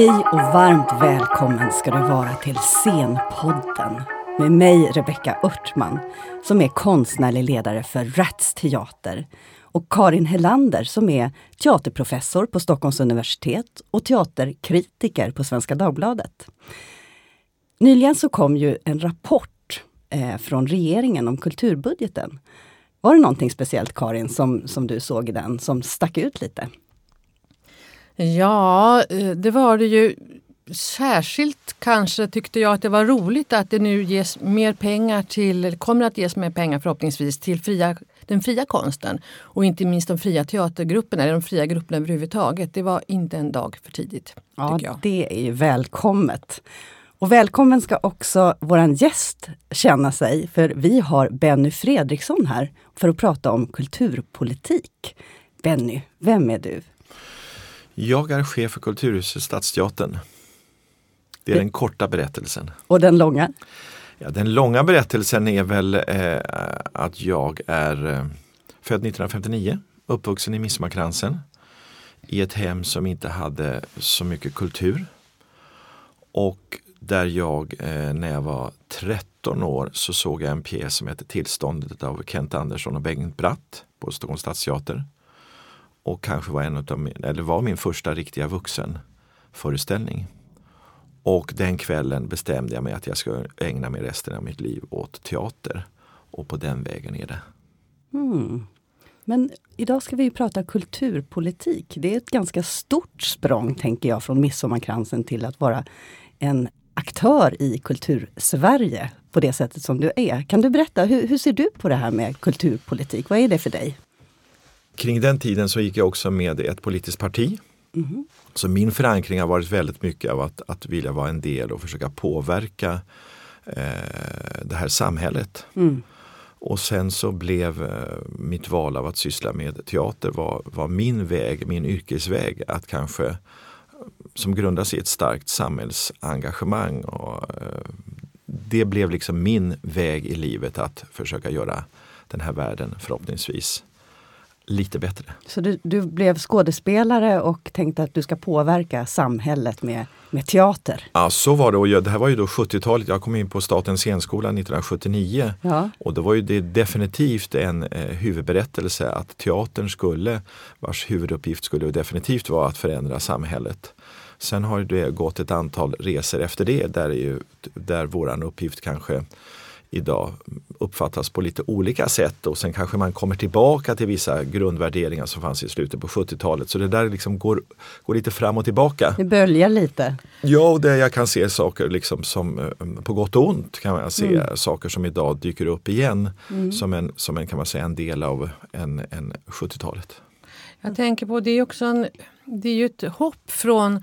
Hej och varmt välkommen ska du vara till Scenpodden med mig Rebecka Örtman som är konstnärlig ledare för Rats Teater och Karin Helander som är teaterprofessor på Stockholms universitet och teaterkritiker på Svenska Dagbladet. Nyligen så kom ju en rapport eh, från regeringen om kulturbudgeten. Var det någonting speciellt Karin som, som du såg i den som stack ut lite? Ja, eh, det var det ju. Särskilt kanske tyckte jag att det var roligt att det nu ges mer pengar till, kommer att ges mer pengar förhoppningsvis till fria, den fria konsten. Och inte minst de fria teatergrupperna, eller de fria grupperna överhuvudtaget. Det var inte en dag för tidigt. Ja, det är ju välkommet. Och välkommen ska också våran gäst känna sig, för vi har Benny Fredriksson här för att prata om kulturpolitik. Benny, vem är du? Jag är chef för Kulturhuset Stadsteatern. Det är den korta berättelsen. Och den långa? Ja, den långa berättelsen är väl eh, att jag är eh, född 1959, uppvuxen i Midsommarkransen i ett hem som inte hade så mycket kultur. Och där jag eh, när jag var 13 år så såg jag en pjäs som heter Tillståndet av Kent Andersson och Bengt Bratt på Stockholms stadsteater och kanske var en av min, eller var min första riktiga vuxenföreställning. Och den kvällen bestämde jag mig att jag ska ägna mig resten av mitt liv åt teater. Och på den vägen är det. Mm. Men idag ska vi prata kulturpolitik. Det är ett ganska stort språng, tänker jag, från Midsommarkransen till att vara en aktör i kultursverige på det sättet som du är. Kan du berätta, hur, hur ser du på det här med kulturpolitik? Vad är det för dig? Kring den tiden så gick jag också med i ett politiskt parti. Mm. Så min förankring har varit väldigt mycket av att, att vilja vara en del och försöka påverka eh, det här samhället. Mm. Och sen så blev eh, mitt val av att syssla med teater var, var min väg, min yrkesväg att kanske som grundas i ett starkt samhällsengagemang. Och, eh, det blev liksom min väg i livet att försöka göra den här världen förhoppningsvis lite bättre. Så du, du, blev skådespelare och tänkte att du ska påverka samhället med, med teater? Ja, så var det. Och det här var ju då 70-talet. Jag kom in på Statens scenskola 1979. Ja. Och då var ju det definitivt en eh, huvudberättelse att teatern skulle, vars huvuduppgift skulle definitivt vara att förändra samhället. Sen har det gått ett antal resor efter det där, ju, där våran uppgift kanske idag uppfattas på lite olika sätt och sen kanske man kommer tillbaka till vissa grundvärderingar som fanns i slutet på 70-talet. Så det där liksom går, går lite fram och tillbaka. Det böljar lite. Ja, och där jag kan se saker liksom som eh, på gott och ont kan man se mm. saker som idag dyker upp igen mm. som, en, som en, kan man säga, en del av en, en 70-talet. Jag tänker på det är också en, det är ju ett hopp från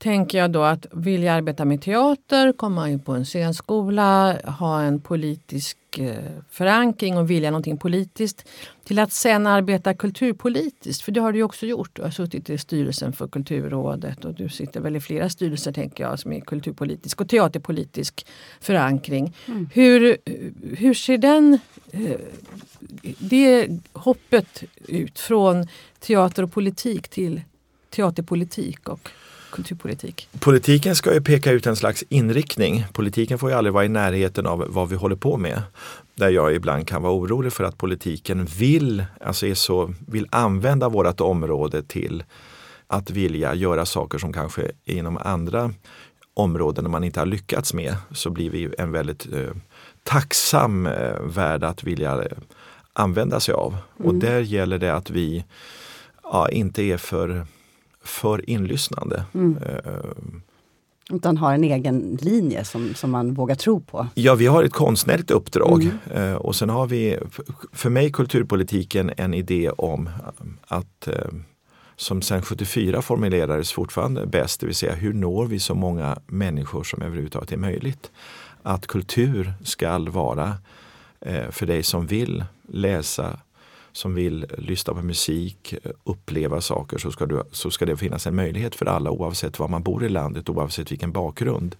tänker jag då att vilja arbeta med teater, komma in på en scenskola, ha en politisk eh, förankring och vilja någonting politiskt till att sen arbeta kulturpolitiskt. För det har du också gjort. Du har suttit i styrelsen för Kulturrådet och du sitter väl i flera styrelser tänker jag som är kulturpolitisk och teaterpolitisk förankring. Mm. Hur, hur ser den, eh, det hoppet ut från teater och politik till teaterpolitik och kulturpolitik? Politiken ska ju peka ut en slags inriktning. Politiken får ju aldrig vara i närheten av vad vi håller på med. Där jag ibland kan vara orolig för att politiken vill, alltså är så, vill använda vårt område till att vilja göra saker som kanske inom andra områden man inte har lyckats med så blir vi en väldigt eh, tacksam eh, värld att vilja eh, använda sig av. Mm. Och där gäller det att vi ja, inte är för för inlyssnande. Mm. Uh, utan har en egen linje som, som man vågar tro på? Ja, vi har ett konstnärligt uppdrag mm. uh, och sen har vi för mig kulturpolitiken en idé om att uh, som sedan 74 formulerades fortfarande bäst, det vill säga hur når vi så många människor som överhuvudtaget är möjligt. Att kultur skall vara för dig som vill läsa, som vill lyssna på musik, uppleva saker så ska, du, så ska det finnas en möjlighet för alla oavsett var man bor i landet, oavsett vilken bakgrund.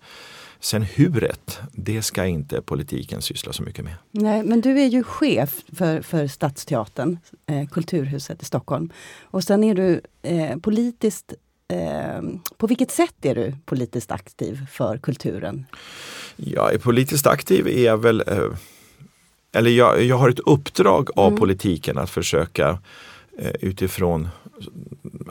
Sen huret, det ska inte politiken syssla så mycket med. Nej, men du är ju chef för, för Stadsteatern, eh, Kulturhuset i Stockholm. Och sen är du eh, politiskt eh, på vilket sätt är du politiskt aktiv för kulturen? Jag är politiskt aktiv är jag väl, eh, eller jag, jag har ett uppdrag av Mm. politiken att försöka eh, utifrån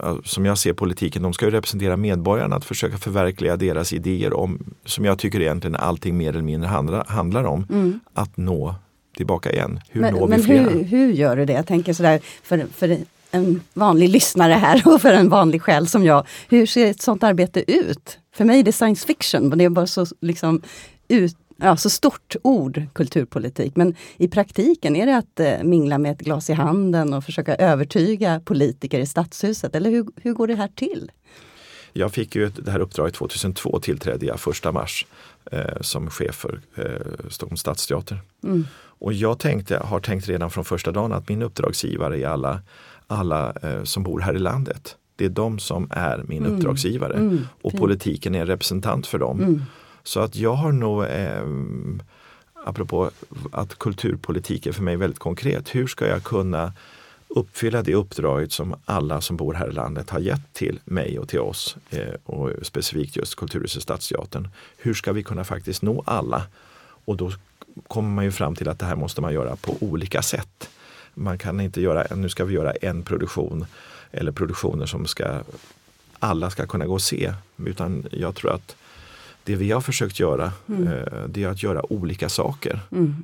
eh, som jag ser politiken, de ska ju representera medborgarna, att försöka förverkliga deras idéer om, som jag tycker egentligen allting mer eller mindre handlar, handlar om, att nå tillbaka igen. Hur men når vi men flera? hur, hur gör du det? Jag tänker sådär för, för en vanlig lyssnare här och för en vanlig själ som jag. Hur ser ett sånt arbete ut? För mig är det science fiction, men det är bara så, liksom, ut, ja, så stort ord, kulturpolitik. Men i praktiken, är det att eh, mingla med ett glas i handen och försöka övertyga politiker i stadshuset? Eller hur, hur går det här till? Jag fick ju det här uppdraget 2002, tillträdde jag 1 mars eh, som chef för eh, Stockholms stadsteater. Och jag tänkte, har tänkt redan från första dagen att min uppdragsgivare är alla, alla eh, som bor här i landet. Det är de som är min uppdragsgivare och politiken är en representant för dem. Så att jag har nog, eh, apropå att kulturpolitik är för mig väldigt konkret, hur ska jag kunna uppfylla det uppdraget som alla som bor här i landet har gett till mig och till oss eh, och specifikt just Kulturhuset Stadsteatern. Hur ska vi kunna faktiskt nå alla? Och då kommer man ju fram till att det här måste man göra på olika sätt. Man kan inte göra, nu ska vi göra en produktion eller produktioner som ska alla ska kunna gå och se. Utan jag tror att det vi har försökt göra eh, det är att göra olika saker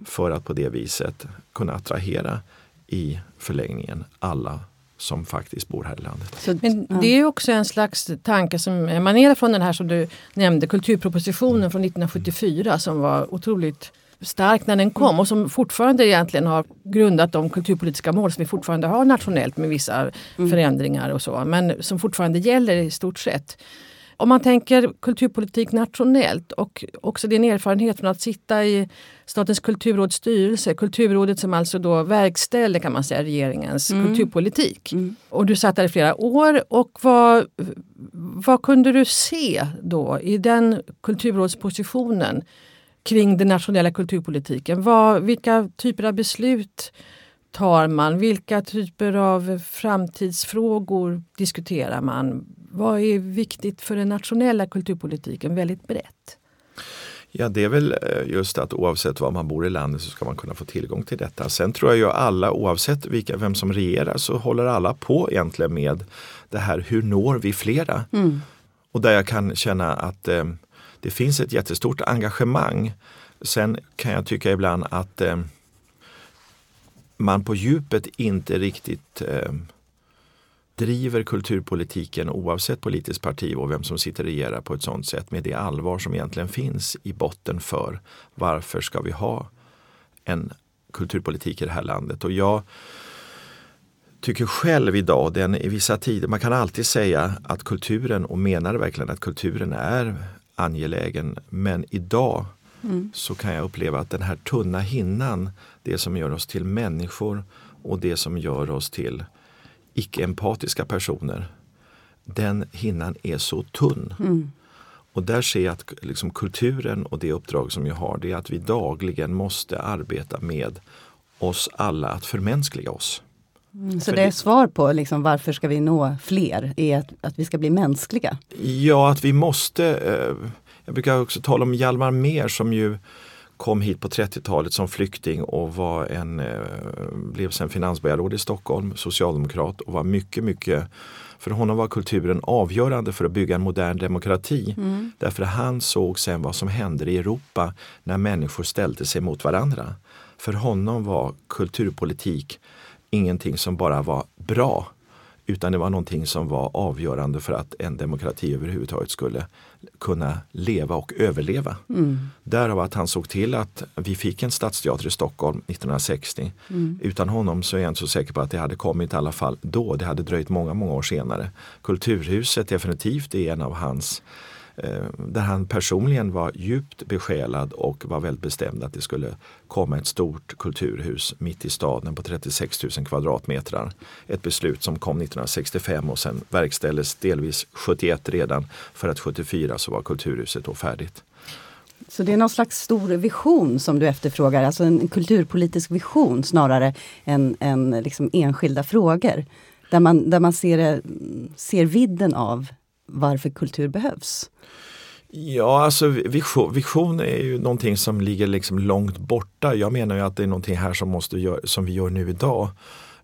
för att på det viset kunna attrahera i förlängningen alla som faktiskt bor här i landet. Så, Men det är också en slags tanke som emanerar från den här som du nämnde, kulturpropositionen från 1974 som var otroligt stark när den kom och som fortfarande egentligen har grundat de kulturpolitiska mål som vi fortfarande har nationellt med vissa förändringar och så, men som fortfarande gäller i stort sett. Om man tänker kulturpolitik nationellt och också din erfarenhet från att sitta i Statens kulturråds styrelse, Kulturrådet som alltså då verkställde kan man säga regeringens kulturpolitik. Och du satt där i flera år och vad, vad kunde du se då i den kulturrådspositionen kring den nationella kulturpolitiken? Vad, vilka typer av beslut tar man? Vilka typer av framtidsfrågor diskuterar man? Vad är viktigt för den nationella kulturpolitiken väldigt brett? Ja, det är väl eh, just att oavsett var man bor i landet så ska man kunna få tillgång till detta. Sen tror jag ju alla, oavsett vilka, vem som regerar, så håller alla på egentligen med det här, hur når vi flera? Och där jag kan känna att eh, det finns ett jättestort engagemang. Sen kan jag tycka ibland att eh, man på djupet inte riktigt eh, driver kulturpolitiken oavsett politiskt parti och vem som sitter och regerar på ett sådant sätt med det allvar som egentligen finns i botten för varför ska vi ha en kulturpolitik i det här landet. Och jag tycker själv idag, den i vissa tider, man kan alltid säga att kulturen och menar verkligen att kulturen är angelägen. Men idag så kan jag uppleva att den här tunna hinnan, det som gör oss till människor och det som gör oss till icke-empatiska personer, den hinnan är så tunn. Och där ser jag att liksom, kulturen och det uppdrag som jag har, det är att vi dagligen måste arbeta med oss alla, att förmänskliga oss. Så för det är svar på liksom, varför ska vi nå fler, är att, att vi ska bli mänskliga. Ja, att vi måste. Eh, jag brukar också tala om Hjalmar Mer som ju kom hit på 30-talet som flykting och var en, eh, blev sen finansborgarråd i Stockholm, socialdemokrat och var mycket, mycket för honom var kulturen avgörande för att bygga en modern demokrati. Därför han såg sen vad som hände i Europa när människor ställde sig mot varandra. För honom var kulturpolitik ingenting som bara var bra utan det var någonting som var avgörande för att en demokrati överhuvudtaget skulle kunna leva och överleva. Därav att han såg till att vi fick en stadsteater i Stockholm 1960. Utan honom så är jag inte så säker på att det hade kommit i alla fall då. Det hade dröjt många, många år senare. Kulturhuset definitivt är en av hans Eh, där han personligen var djupt besjälad och var väldigt bestämd att det skulle komma ett stort kulturhus mitt i staden på 36 000 kvadratmeter. Ett beslut som kom 1965 och sen verkställdes delvis 71 redan för att 74 så var kulturhuset då färdigt. Så det är någon slags stor vision som du efterfrågar, alltså en kulturpolitisk vision snarare än, än liksom enskilda frågor. Där man, där man ser, eh, ser vidden av varför kultur behövs? Ja, alltså vision, vision, är ju någonting som ligger liksom långt borta. Jag menar ju att det är någonting här som, måste gör, som vi gör nu idag.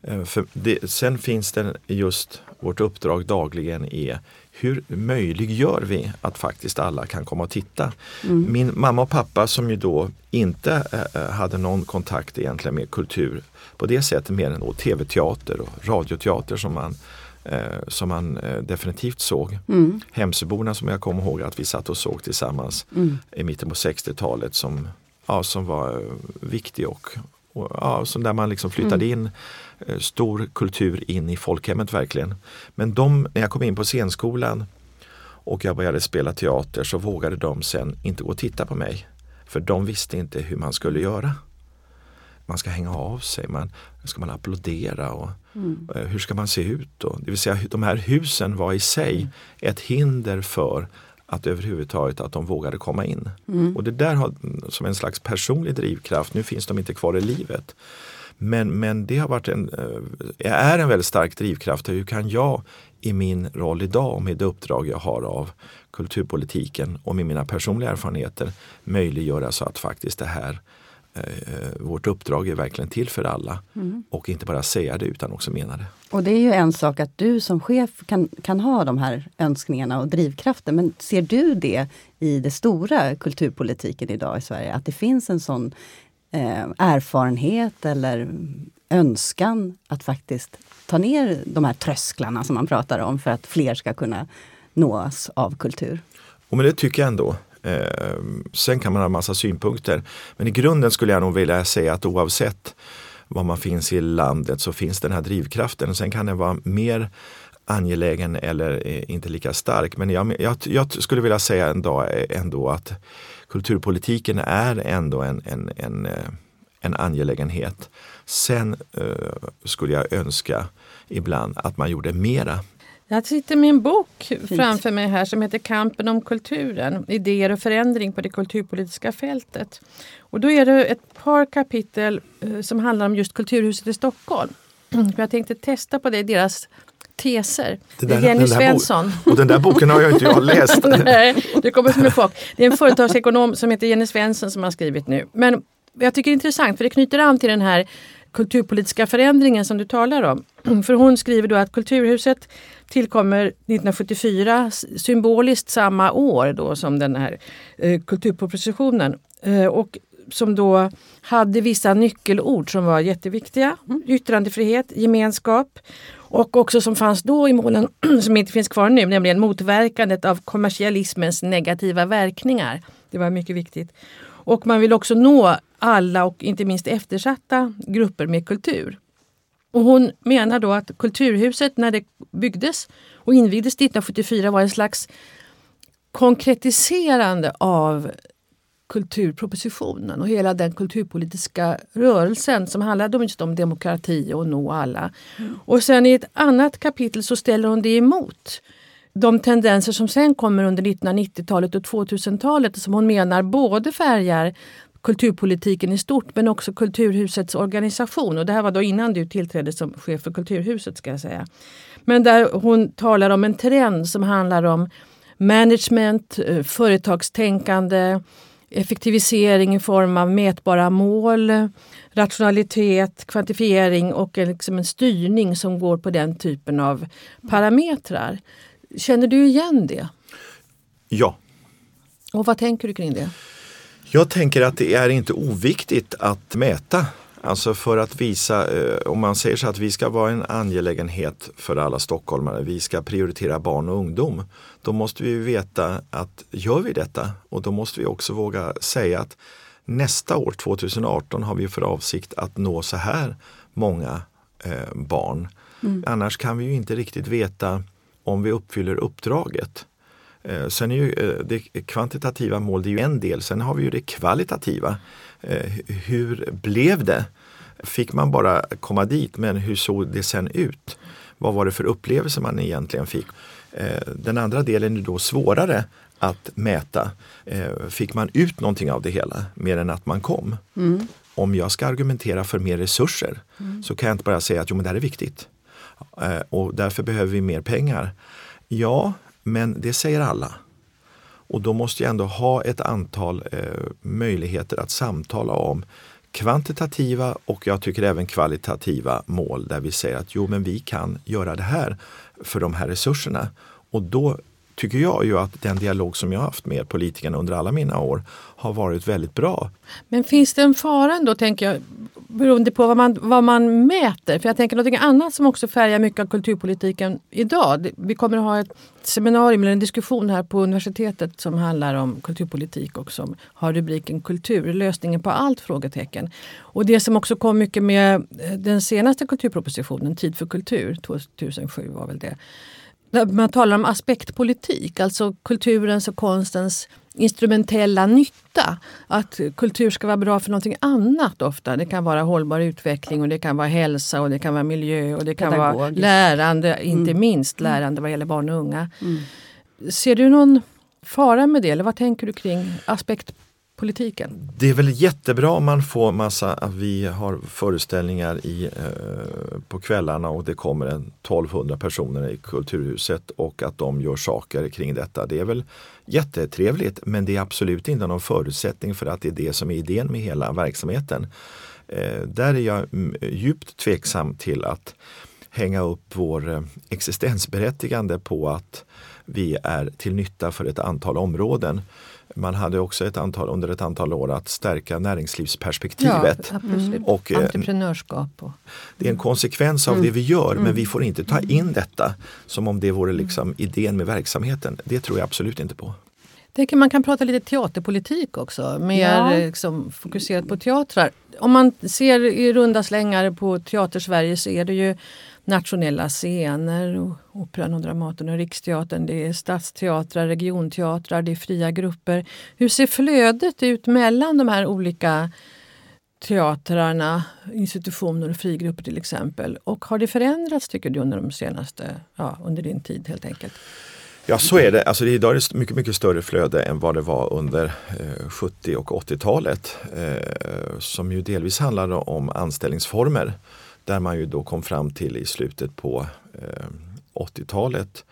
Eh, det, sen finns det just vårt uppdrag dagligen är hur möjliggör vi att faktiskt alla kan komma och titta? Mm. Min mamma och pappa som ju då inte äh, hade någon kontakt egentligen med kultur på det sättet mer än tv-teater och radioteater som man eh, som man eh, definitivt såg. Mm. Hemsöborna som jag kommer ihåg att vi satt och såg tillsammans mm. i mitten på 60-talet som, ja, som var eh, viktig och, och ja, som där man liksom flyttade mm. in eh, stor kultur in i folkhemmet verkligen. Men de, när jag kom in på scenskolan och jag började spela teater så vågade de sen inte gå och titta på mig. För de visste inte hur man skulle göra man ska hänga av sig, man, ska man applådera och mm. Eh, hur ska man se ut? Då? Det vill säga de här husen var i sig mm. ett hinder för att överhuvudtaget att de vågade komma in. Mm. Och det där har som en slags personlig drivkraft, nu finns de inte kvar i livet. Men, men det har varit en, eh, är en väldigt stark drivkraft. Hur kan jag i min roll idag och med det uppdrag jag har av kulturpolitiken och med mina personliga erfarenheter möjliggöra så att faktiskt det här vårt uppdrag är verkligen till för alla. Mm. Och inte bara säga det utan också mena det. Och det är ju en sak att du som chef kan, kan ha de här önskningarna och drivkraften. Men ser du det i det stora kulturpolitiken idag i Sverige? Att det finns en sån eh, erfarenhet eller önskan att faktiskt ta ner de här trösklarna som man pratar om för att fler ska kunna nås av kultur? Och men det tycker jag ändå. Eh, sen kan man ha massa synpunkter. Men i grunden skulle jag nog vilja säga att oavsett var man finns i landet så finns den här drivkraften. Sen kan den vara mer angelägen eller eh, inte lika stark. Men jag, jag, jag skulle vilja säga en dag eh, ändå att kulturpolitiken är ändå en, en, en, eh, en angelägenhet. Sen eh, skulle jag önska ibland att man gjorde mera jag sitter med en bok Fint. framför mig här som heter Kampen om kulturen. Idéer och förändring på det kulturpolitiska fältet. Och då är det ett par kapitel eh, som handlar om just Kulturhuset i Stockholm. jag tänkte testa på det, deras teser. Det där, Jenny Svensson. och den där boken har jag inte jag läst. Nej, det kommer som en chock. Det är en företagsekonom som heter Jenny Svensson som har skrivit nu. Men jag tycker det är intressant för det knyter an till den här kulturpolitiska förändringen som du talar om. För hon skriver då att Kulturhuset tillkommer 1974, symboliskt samma år då som den här eh, kulturpropositionen. Eh, och som då hade vissa nyckelord som var jätteviktiga. Mm. Yttrandefrihet, gemenskap och också som fanns då i målen som inte finns kvar nu, nämligen motverkandet av kommersialismens negativa verkningar. Det var mycket viktigt. Och man vill också nå alla och inte minst eftersatta grupper med kultur. Och hon menar då att Kulturhuset när det byggdes och invigdes 1974 var en slags konkretiserande av kulturpropositionen och hela den kulturpolitiska rörelsen som handlade just om demokrati och nå alla. Mm. Och sen i ett annat kapitel så ställer hon det emot de tendenser som sen kommer under 1990-talet och 2000-talet som hon menar både färgar kulturpolitiken i stort men också Kulturhusets organisation. Och det här var då innan du tillträdde som chef för Kulturhuset ska jag säga. Men där hon talar om en trend som handlar om management, eh, företagstänkande, effektivisering i form av mätbara mål, rationalitet, kvantifiering och liksom en styrning som går på den typen av parametrar. Känner du igen det? Ja. Och vad tänker du kring det? Jag tänker att det är inte oviktigt att mäta. Alltså för att visa, eh, om man säger så att vi ska vara en angelägenhet för alla stockholmare, vi ska prioritera barn och ungdom. Då måste vi veta att gör vi detta och då måste vi också våga säga att nästa år, 2018, har vi för avsikt att nå så här många eh, barn. Mm. Annars kan vi ju inte riktigt veta om vi uppfyller uppdraget. Eh, sen är ju eh, det kvantitativa mål det är ju en del, sen har vi ju det kvalitativa. Eh, hur blev det? Fick man bara komma dit, men hur såg det sen ut? Vad var det för upplevelse man egentligen fick? Den andra delen är då svårare att mäta. Fick man ut någonting av det hela mer än att man kom? Mm. Om jag ska argumentera för mer resurser mm. så kan jag inte bara säga att jo, men det här är viktigt och därför behöver vi mer pengar. Ja, men det säger alla. Och då måste jag ändå ha ett antal eh, möjligheter att samtala om kvantitativa och jag tycker även kvalitativa mål där vi säger att jo men vi kan göra det här för de här resurserna. Och då tycker jag ju att den dialog som jag haft med politikerna under alla mina år har varit väldigt bra. Men finns det en fara ändå, tänker jag, beroende på vad man, vad man mäter? För jag tänker något annat som också färgar mycket av kulturpolitiken idag. Vi kommer att ha ett seminarium eller en diskussion här på universitetet som handlar om kulturpolitik och som har rubriken Kultur, lösningen på allt? frågetecken. Och det som också kom mycket med eh, den senaste kulturpropositionen, Tid för kultur, 2007 var väl det man talar om aspektpolitik, alltså kulturens och konstens instrumentella nytta. Att kultur ska vara bra för någonting annat ofta. Det kan vara hållbar utveckling och det kan vara hälsa och det kan vara miljö och det kan vara lärande, inte mm. minst lärande vad gäller barn och unga. Mm. Ser du någon fara med det eller vad tänker du kring aspekt politiken? Det är väl jättebra om man får massa, att vi har föreställningar i, eh, på kvällarna och det kommer en 1200 personer i Kulturhuset och att de gör saker kring detta. Det är väl jättetrevligt men det är absolut inte någon förutsättning för att det är det som är idén med hela verksamheten. Eh, där är jag mm, djupt tveksam till att hänga upp vår eh, existensberättigande på att vi är till nytta för ett antal områden. Man hade också ett antal, under ett antal år att stärka näringslivsperspektivet. Ja, mm. och, eh, Entreprenörskap. Och... Det är en konsekvens av mm. det vi gör men vi får inte ta in detta som om det vore liksom idén med verksamheten. Det tror jag absolut inte på. Tänker man kan prata lite teaterpolitik också, mer ja. liksom, fokuserat på teatrar. Om man ser i runda slängar på Teatersverige så är det ju nationella scener, Operan och Dramaten och Riksteatern, det är stadsteatrar, regionteatrar, det är fria grupper. Hur ser flödet ut mellan de här olika teatrarna, institutioner och frigrupper till exempel? Och har det förändrats tycker du under de senaste, ja, under din tid helt enkelt? Ja så är det. Alltså, idag är det mycket, mycket större flöde än vad det var under eh, 70 och 80-talet. Eh, som ju delvis handlade om anställningsformer. Där man ju då kom fram till i slutet på eh, 80-talet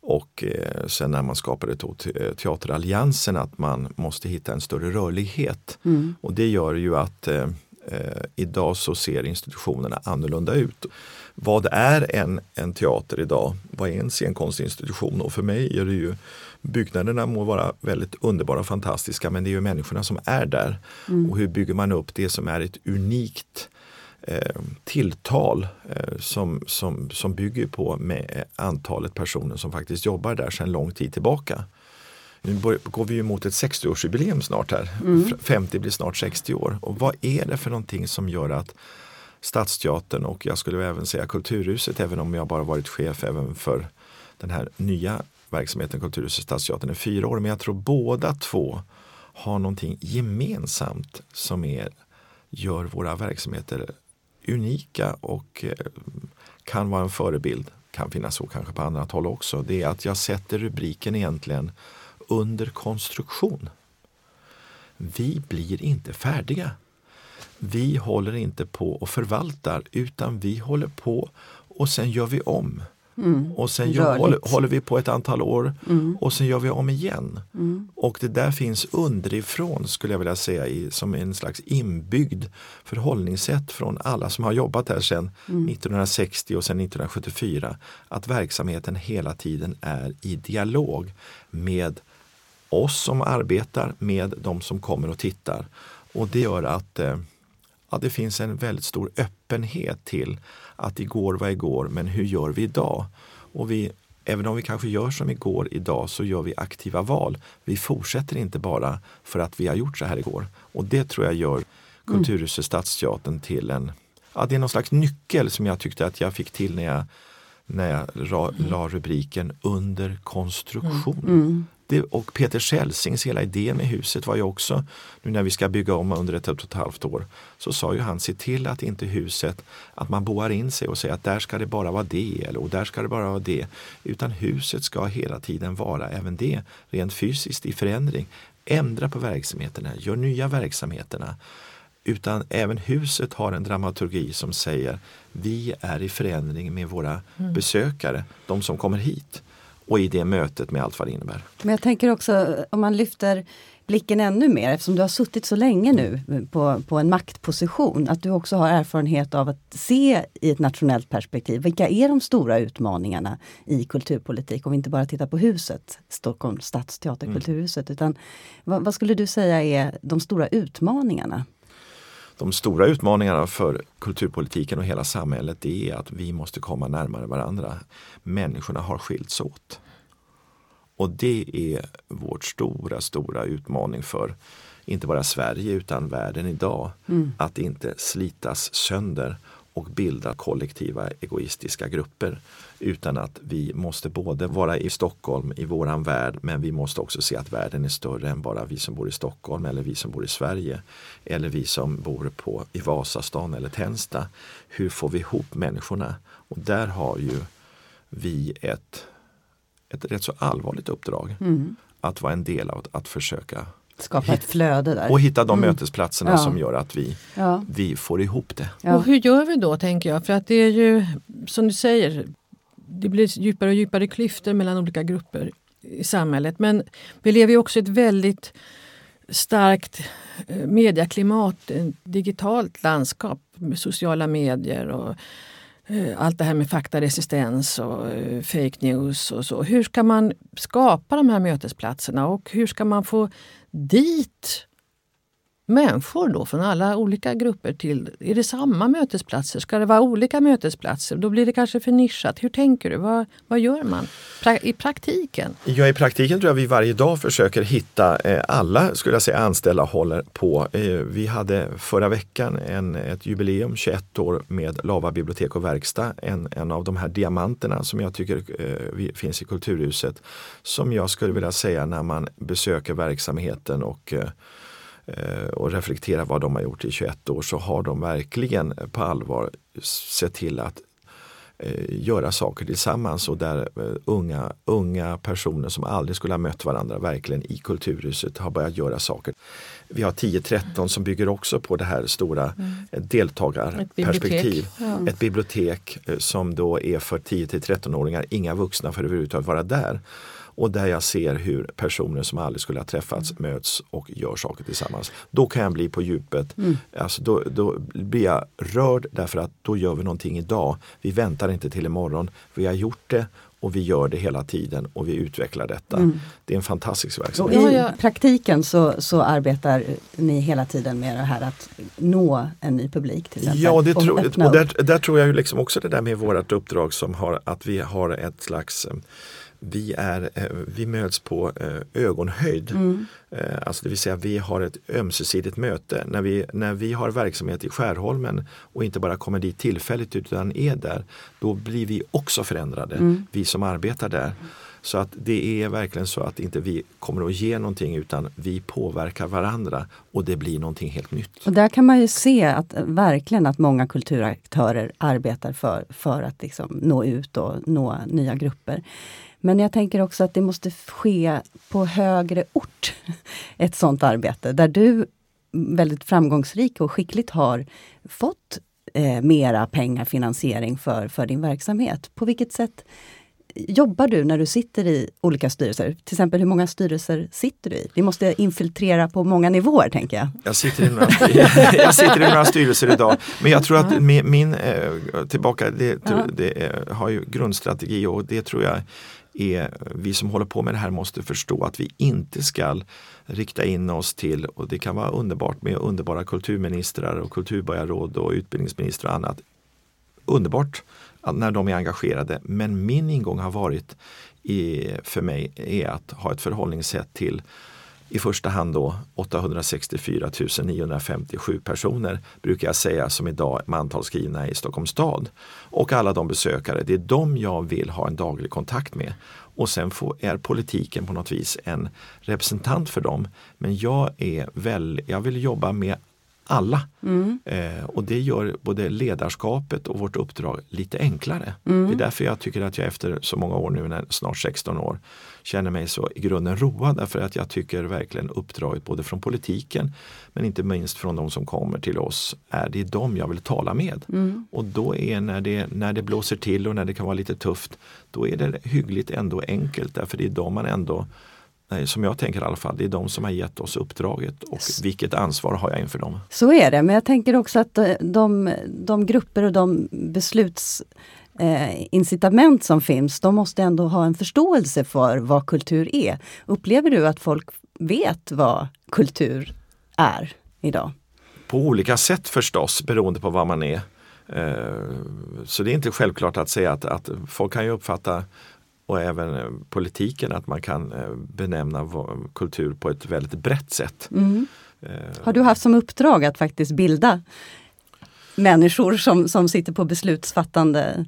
och eh, sen när man skapade eh, Teateralliansen att man måste hitta en större rörlighet. Mm. Och det gör ju att eh, eh, idag så ser institutionerna annorlunda ut. Vad är en, en teater idag? Vad är en scenkonstinstitution? Och för mig är det ju Byggnaderna må vara väldigt underbara och fantastiska men det är ju människorna som är där. Mm. Och hur bygger man upp det som är ett unikt eh, tilltal eh, som, som, som bygger på med antalet personer som faktiskt jobbar där sedan lång tid tillbaka. Nu går vi mot ett 60-årsjubileum snart här. Mm. 50 blir snart 60 år. Och vad är det för någonting som gör att Stadsteatern och jag skulle även säga Kulturhuset, även om jag bara varit chef även för den här nya verksamheten Kulturhuset Stadsteatern i fyra år. Men jag tror båda två har någonting gemensamt som är, gör våra verksamheter unika och eh, kan vara en förebild. Kan finnas så kanske på annat håll också. Det är att jag sätter rubriken egentligen under konstruktion. Vi blir inte färdiga. Vi håller inte på och förvaltar utan vi håller på och sen gör vi om. Mm. Och sen gör, håller, håller, vi på ett antal år mm. och sen gör vi om igen. Mm. Och det där finns underifrån skulle jag vilja säga i, som en slags inbyggd förhållningssätt från alla som har jobbat här sedan 1960 och sedan 1974. Att verksamheten hela tiden är i dialog med oss som arbetar, med de som kommer och tittar. Och det gör att eh, ja, det finns en väldigt stor öppenhet till att igår var igår, men hur gör vi idag? Och vi, även om vi kanske gör som igår idag så gör vi aktiva val. Vi fortsätter inte bara för att vi har gjort så här igår. Och det tror jag gör Kulturhuset Stadsteatern till en, ja det är någon slags nyckel som jag tyckte att jag fick till när jag när jag ra, la rubriken under konstruktion. Mm. Mm. Det, och Peter Celsings hela idé med huset var ju också, nu när vi ska bygga om under ett och ett halvt år, så sa ju han se till att inte huset, att man boar in sig och säger att där ska det bara vara det eller och där ska det bara vara det. Utan huset ska hela tiden vara även det, rent fysiskt i förändring. Ändra på verksamheterna, gör nya verksamheterna. Utan även huset har en dramaturgi som säger vi är i förändring med våra mm. besökare, de som kommer hit. Och i det mötet med allt vad det innebär. Men jag tänker också om man lyfter blicken ännu mer eftersom du har suttit så länge nu på, på en maktposition. Att du också har erfarenhet av att se i ett nationellt perspektiv. Vilka är de stora utmaningarna i kulturpolitik? Om vi inte bara tittar på huset, Stockholms stadsteater, mm. Kulturhuset. Utan vad, vad skulle du säga är de stora utmaningarna? De stora utmaningarna för kulturpolitiken och hela samhället det är att vi måste komma närmare varandra. Människorna har skilts åt. Och det är vårt stora, stora utmaning för inte bara Sverige utan världen idag. Mm. Att inte slitas sönder och bilda kollektiva egoistiska grupper. Utan att vi måste både vara i Stockholm, i våran värld, men vi måste också se att världen är större än bara vi som bor i Stockholm eller vi som bor i Sverige. Eller vi som bor på, i Vasastan eller Tensta. Hur får vi ihop människorna? Och där har ju vi ett, ett rätt så allvarligt uppdrag. Mm. Att vara en del av att försöka Skapa ett flöde där. Och hitta de mm. mötesplatserna ja. som gör att vi, ja. vi får ihop det. Ja. Och hur gör vi då tänker jag? För att det är ju som du säger, det blir djupare och djupare klyftor mellan olika grupper i samhället. Men vi lever ju också i ett väldigt starkt eh, medieklimat, ett digitalt landskap med sociala medier och eh, allt det här med faktaresistens och eh, fake news och så. Hur ska man skapa de här mötesplatserna och hur ska man få dit människor då från alla olika grupper till, är det samma mötesplatser? Ska det vara olika mötesplatser? Då blir det kanske för nischat. Hur tänker du? Vad, vad gör man pra i praktiken? Ja, i praktiken tror jag vi varje dag försöker hitta, eh, alla skulle jag säga anställda håller på. Eh, vi hade förra veckan en, ett jubileum, 21 år med Lava bibliotek och verkstad. En, en av de här diamanterna som jag tycker eh, finns i Kulturhuset. Som jag skulle vilja säga när man besöker verksamheten och eh, och reflektera vad de har gjort i 21 år så har de verkligen på allvar sett till att eh, göra saker tillsammans och där eh, unga, unga personer som aldrig skulle ha mött varandra verkligen i Kulturhuset har börjat göra saker. Vi har 10-13 som bygger också på det här stora mm. deltagarperspektiv. Ett bibliotek, ja. Ett bibliotek som då är för 10-13-åringar, inga vuxna för överhuvudtaget vara där och där jag ser hur personer som aldrig skulle ha träffats mm. möts och gör saker tillsammans. Då kan jag bli på djupet. Mm. Alltså då, då blir jag rörd därför att då gör vi någonting idag. Vi väntar inte till imorgon. Vi har gjort det och vi gör det hela tiden och vi utvecklar detta. Mm. Det är en fantastisk verksamhet. Och I praktiken så, så arbetar ni hela tiden med det här att nå en ny publik? Till exempel, ja, det tro, och, och där, där, tror jag liksom också det där med vårt uppdrag som har att vi har ett slags vi, är, eh, vi möts på eh, ögonhöjd. Mm. Eh, alltså det vill säga vi har ett ömsesidigt möte. När vi, när vi har verksamhet i Skärholmen och inte bara kommer dit tillfälligt utan är där, då blir vi också förändrade, mm. vi som arbetar där. Så att det är verkligen så att inte vi kommer att ge någonting utan vi påverkar varandra och det blir någonting helt nytt. Och där kan man ju se att verkligen att många kulturaktörer arbetar för, för att liksom nå ut och nå nya grupper. Men jag tänker också att det måste ske på högre ort, ett sånt arbete, där du väldigt framgångsrik och skickligt har fått eh, mera pengar, finansiering för, för din verksamhet. På vilket sätt jobbar du när du sitter i olika styrelser? Till exempel hur många styrelser sitter du i? Vi måste infiltrera på många nivåer tänker jag. Jag sitter i några, jag sitter i några styrelser idag. Men jag tror att min, min eh, tillbaka, det, det, har ju grundstrategi och det tror jag är, vi som håller på med det här måste förstå att vi inte ska rikta in oss till, och det kan vara underbart med underbara kulturministrar och kulturborgarråd och utbildningsministrar och annat. Underbart när de är engagerade. Men min ingång har varit i, för mig är att ha ett förhållningssätt till i första hand då 864 957 personer brukar jag säga som idag är mantalsskrivna i Stockholms stad. Och alla de besökare, det är de jag vill ha en daglig kontakt med. Och sen får, är politiken på något vis en representant för dem. Men jag, är väl, jag vill jobba med alla. Eh, och det gör både ledarskapet och vårt uppdrag lite enklare. Det är därför jag tycker att jag efter så många år nu, när- snart 16 år, känner mig så i grunden road. Därför att jag tycker verkligen uppdraget både från politiken men inte minst från de som kommer till oss, är det dem jag vill tala med. Och då är när det, när det blåser till och när det kan vara lite tufft, då är det hyggligt ändå enkelt därför det är de man ändå Nej, som jag tänker i alla fall, det är de som har gett oss uppdraget och vilket ansvar har jag inför dem. Så är det, men jag tänker också att eh, de, de grupper och de besluts eh, incitament som finns, de måste ändå ha en förståelse för vad kultur är. Upplever du att folk vet vad kultur är idag? På olika sätt förstås beroende på vad man är. Eh, Så det är inte självklart att säga att, att folk kan ju uppfatta och även eh, politiken att man kan eh, benämna kultur på ett väldigt brett sätt. Eh, Har du haft som uppdrag att faktiskt bilda människor som, som sitter på beslutsfattande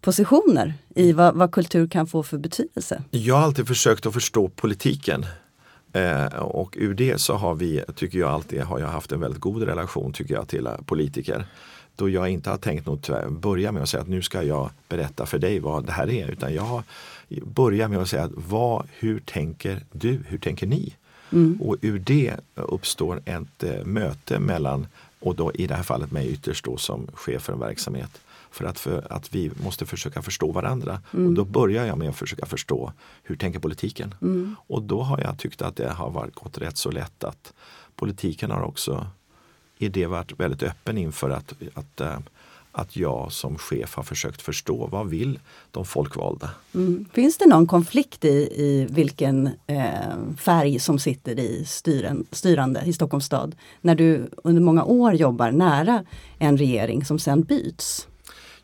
positioner i vad, vad kultur kan få för betydelse? Jag har alltid försökt att förstå politiken. Eh, och ur det så har vi, tycker jag alltid, har jag haft en väldigt god relation tycker jag till politiker. Då jag inte har tänkt tvär- börja med att säga att nu ska jag berätta för dig vad det här är. Utan jag har börjat med att säga att vad, hur tänker du, hur tänker ni? Och ur det uppstår ett eh, möte mellan, och då i det här fallet mig ytterst då som chef för en verksamhet. För att, för att vi måste försöka förstå varandra. Och då börjar jag med att försöka förstå hur tänker politiken. Och då har jag tyckt att det har varit, gått rätt så lätt att politiken har också i det varit väldigt öppen inför att, att, eh, att jag som chef har försökt förstå vad vill de folkvalda? Mm. Finns det någon konflikt i, i vilken eh, färg som sitter i styren, styrande i Stockholms stad? När du under många år jobbar nära en regering som sen byts?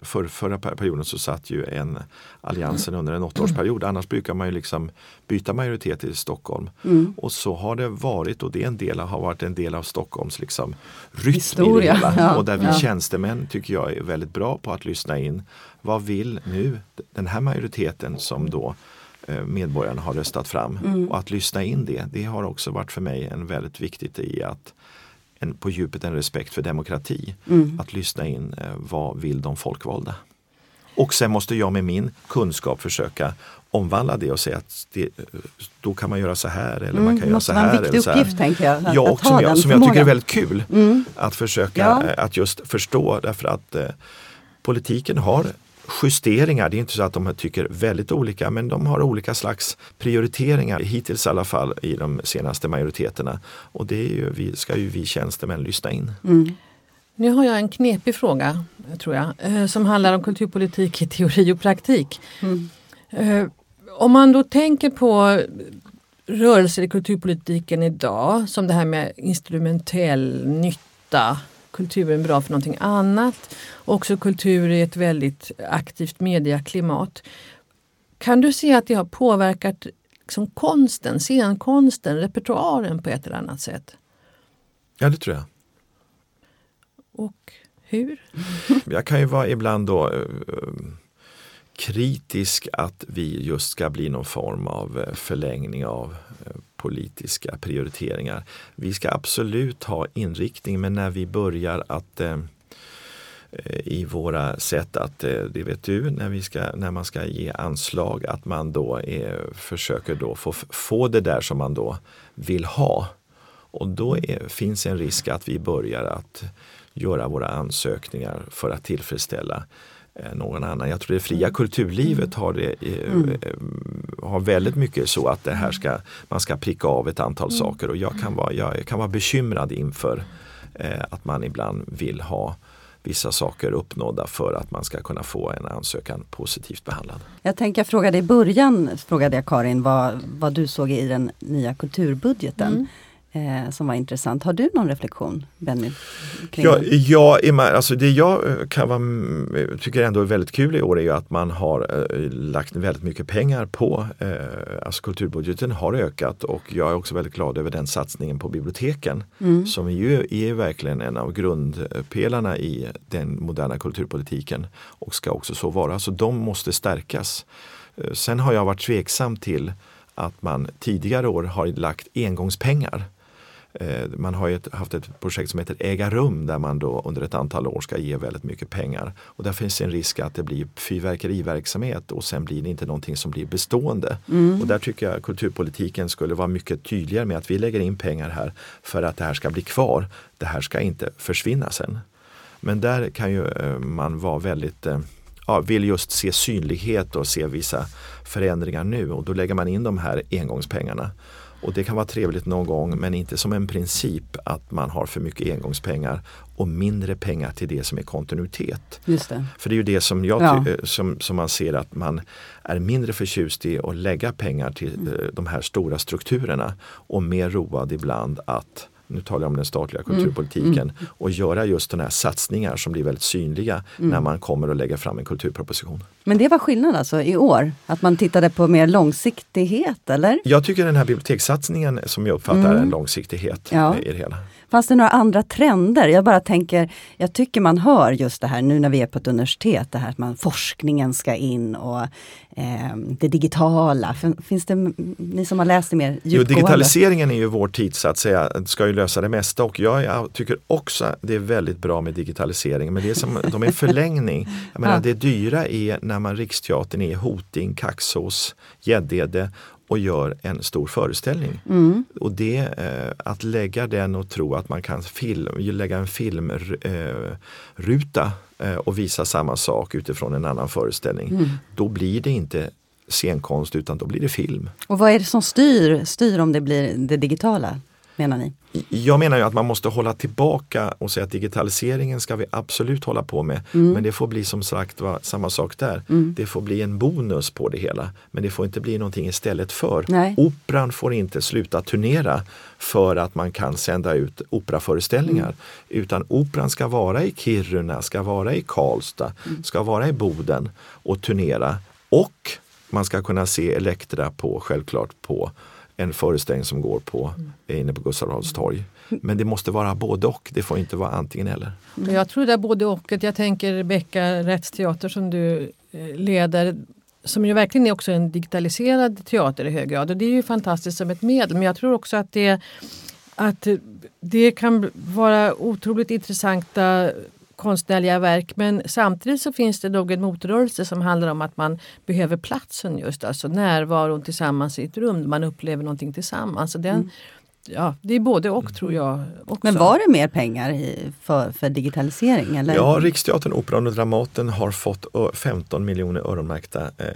För, förra per- perioden så satt ju en alliansen under en åttaårsperiod. Annars brukar man ju liksom byta majoritet i Stockholm. Och så har det varit och det är en del, har varit en del av Stockholms liksom rytm Historia, i det hela. ja, och där vi ja. tjänstemän tycker jag är väldigt bra på att lyssna in. Vad vill nu den här majoriteten som då eh, medborgarna har röstat fram? Och att lyssna in det, det har också varit för mig en väldigt viktigt i att en, på djupet en respekt för demokrati. Att lyssna in eh, vad vill de folkvalda. Och sen måste jag med min kunskap försöka omvandla det och säga att det, då kan man göra så här eller man Mm, kan det göra så en här. viktig eller så här. uppgift, tänker jag, att- Ja, och som, jag, som jag tycker är väldigt kul att försöka Ja. eh, att just förstå därför att eh, politiken har justeringar. Det är inte så att de tycker väldigt olika men de har olika slags prioriteringar hittills i alla fall i de senaste majoriteterna. Och det är ju, vi, ska ju vi tjänstemän lyssna in. Nu har jag en knepig fråga, tror jag, eh, som handlar om kulturpolitik i teori och praktik. Eh, Om man då tänker på rörelser i kulturpolitiken idag, som det här med instrumentell nytta, kulturen bra för någonting annat, också kultur i ett väldigt aktivt mediaklimat. Kan du se att det har påverkat liksom konsten, scenkonsten, repertoaren på ett eller annat sätt? Ja, det tror jag. Och hur? Jag kan ju vara ibland då eh, kritisk att vi just ska bli någon form av eh, förlängning av eh, politiska prioriteringar. Vi ska absolut ha inriktning men när vi börjar att eh, eh, i våra sätt att, eh, det vet du, när, vi ska, när man ska ge anslag att man då är, försöker då få, få det där som man då vill ha. Och då är, finns en risk att vi börjar att göra våra ansökningar för att tillfredsställa eh, någon annan. Jag tror det fria kulturlivet har, det, eh, eh, har väldigt mycket så att det här ska, man ska pricka av ett antal saker och jag kan vara, jag kan vara bekymrad inför eh, att man ibland vill ha vissa saker uppnådda för att man ska kunna få en ansökan positivt behandlad. Jag tänker jag frågade i början, frågade jag Karin, vad, vad du såg i den nya kulturbudgeten. Eh, som var intressant. Har du någon reflektion, Benny? Ja, är med, alltså det jag eh, kan vara, mm, tycker ändå är väldigt kul i år är ju att man har eh, lagt väldigt mycket pengar på, eh, alltså kulturbudgeten har ökat och jag är också väldigt glad över den satsningen på biblioteken som ju är verkligen en av grundpelarna i den moderna kulturpolitiken och ska också så vara. Så de måste stärkas. Eh, Sen har jag varit tveksam till att man tidigare år har lagt engångspengar Eh, man har ett, haft ett projekt som heter Äga rum där man då under ett antal år ska ge väldigt mycket pengar. Och där finns en risk att det blir fyrverkeriverksamhet och sen blir det inte någonting som blir bestående. Mm. Och där tycker jag kulturpolitiken skulle vara mycket tydligare med att vi lägger in pengar här för att det här ska bli kvar. Det här ska inte försvinna sen. Men där kan ju eh, man vara väldigt eh, ja, vill just se synlighet och se vissa förändringar nu och då lägger man in de här engångspengarna. Och det kan vara trevligt någon gång men inte som en princip att man har för mycket engångspengar och mindre pengar till det som är kontinuitet. Just det. För det är ju det som, jag, Ja. eh, som, som man ser att man är mindre förtjust i att lägga pengar till eh, de här stora strukturerna och mer road ibland att nu talar jag om den statliga kulturpolitiken och göra just sådana här satsningar som blir väldigt synliga när man kommer att lägga fram en kulturproposition. Men det var skillnad alltså i år? Att man tittade på mer långsiktighet eller? Jag tycker den här bibliotekssatsningen som jag uppfattar är en långsiktighet Ja. i det hela. Fanns det några andra trender? Jag bara tänker, jag tycker man hör just det här nu när vi är på ett universitet, det här att man, forskningen ska in och eh, det digitala. Fin- Finns det, ni som har läst det mer Jo, djupgående? digitaliseringen är ju vår tid så att säga, ska ju lösa det mesta och jag, jag tycker också det är väldigt bra med digitalisering men det är som, de är en förlängning. Jag menar, Ja. Det dyra är när man Riksteatern är i Hoting, Kaxås, Gäddede och gör en stor föreställning. Mm. Och det, eh, att lägga den och tro att man kan film, lägga en filmruta eh, eh, och visa samma sak utifrån en annan föreställning. Mm. Då blir det inte scenkonst utan då blir det film. Och vad är det som styr, styr om det blir det digitala, menar ni? Jag menar ju att man måste hålla tillbaka och säga att digitaliseringen ska vi absolut hålla på med. Mm. Men det får bli som sagt va, samma sak där. Det får bli en bonus på det hela. Men det får inte bli någonting istället för. Nej. Operan får inte sluta turnera för att man kan sända ut operaföreställningar. Mm. Utan operan ska vara i Kiruna, ska vara i Karlstad, Mm. ska vara i Boden och turnera. Och man ska kunna se Elektra på, självklart på en föreställning som går på inne på Gustav Adolfs torg. Men det måste vara både och, det får inte vara antingen eller. Men Jag tror det är både och. Jag tänker Rebecka Rättsteater som du eh, leder som ju verkligen är också en digitaliserad teater i hög grad. Och det är ju fantastiskt som ett medel. Men jag tror också att det, att det kan vara otroligt intressanta konstnärliga verk men samtidigt så finns det nog en motrörelse som handlar om att man behöver platsen just, alltså närvaron tillsammans i ett rum man upplever någonting tillsammans. Så den, mm ja, det är både och tror jag. Också. Men var det mer pengar i, för, för digitalisering? Eller? Ja, Riksteatern, Operan och Dramaten har fått ö- 15 miljoner öronmärkta eh,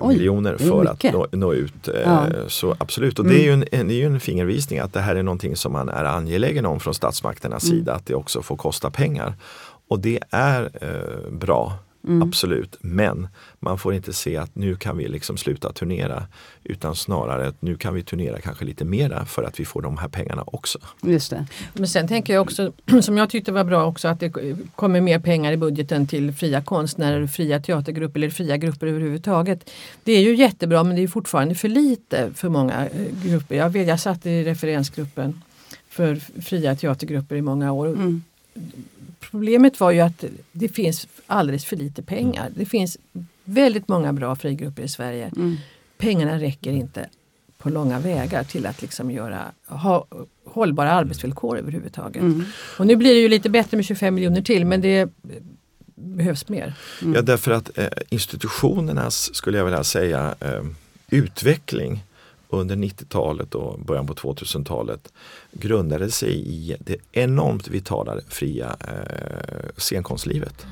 Oj, miljoner för att nå, nå ut. Eh, Ja. Mm. Så absolut, och det är, ju en, en, det är ju en fingervisning att det här är någonting som man är angelägen om från statsmakternas Mm. sida, att det också får kosta pengar. Och det är eh, bra, Mm. absolut. Men man får inte se att nu kan vi liksom sluta turnera. Utan snarare att nu kan vi turnera kanske lite mera för att vi får de här pengarna också. Just det. Men sen tänker jag också, som jag tyckte var bra också, att det kommer mer pengar i budgeten till fria konstnärer, fria teatergrupper eller fria grupper överhuvudtaget. Det är ju jättebra men det är fortfarande för lite för många eh, grupper. Jag, vet, jag satt i referensgruppen för fria teatergrupper i många år. Mm. Problemet var ju att det finns alldeles för lite pengar. Det finns väldigt många bra frigrupper i Sverige. Mm. Pengarna räcker inte på långa vägar till att liksom göra, ha hållbara arbetsvillkor överhuvudtaget. Mm. Och nu blir det ju lite bättre med 25 miljoner till men det eh, behövs mer. Ja, därför att eh, institutionernas, skulle jag vilja säga, eh, utveckling under 90-talet och början på 2000-talet grundade sig i det enormt vitala fria eh, scenkonstlivet.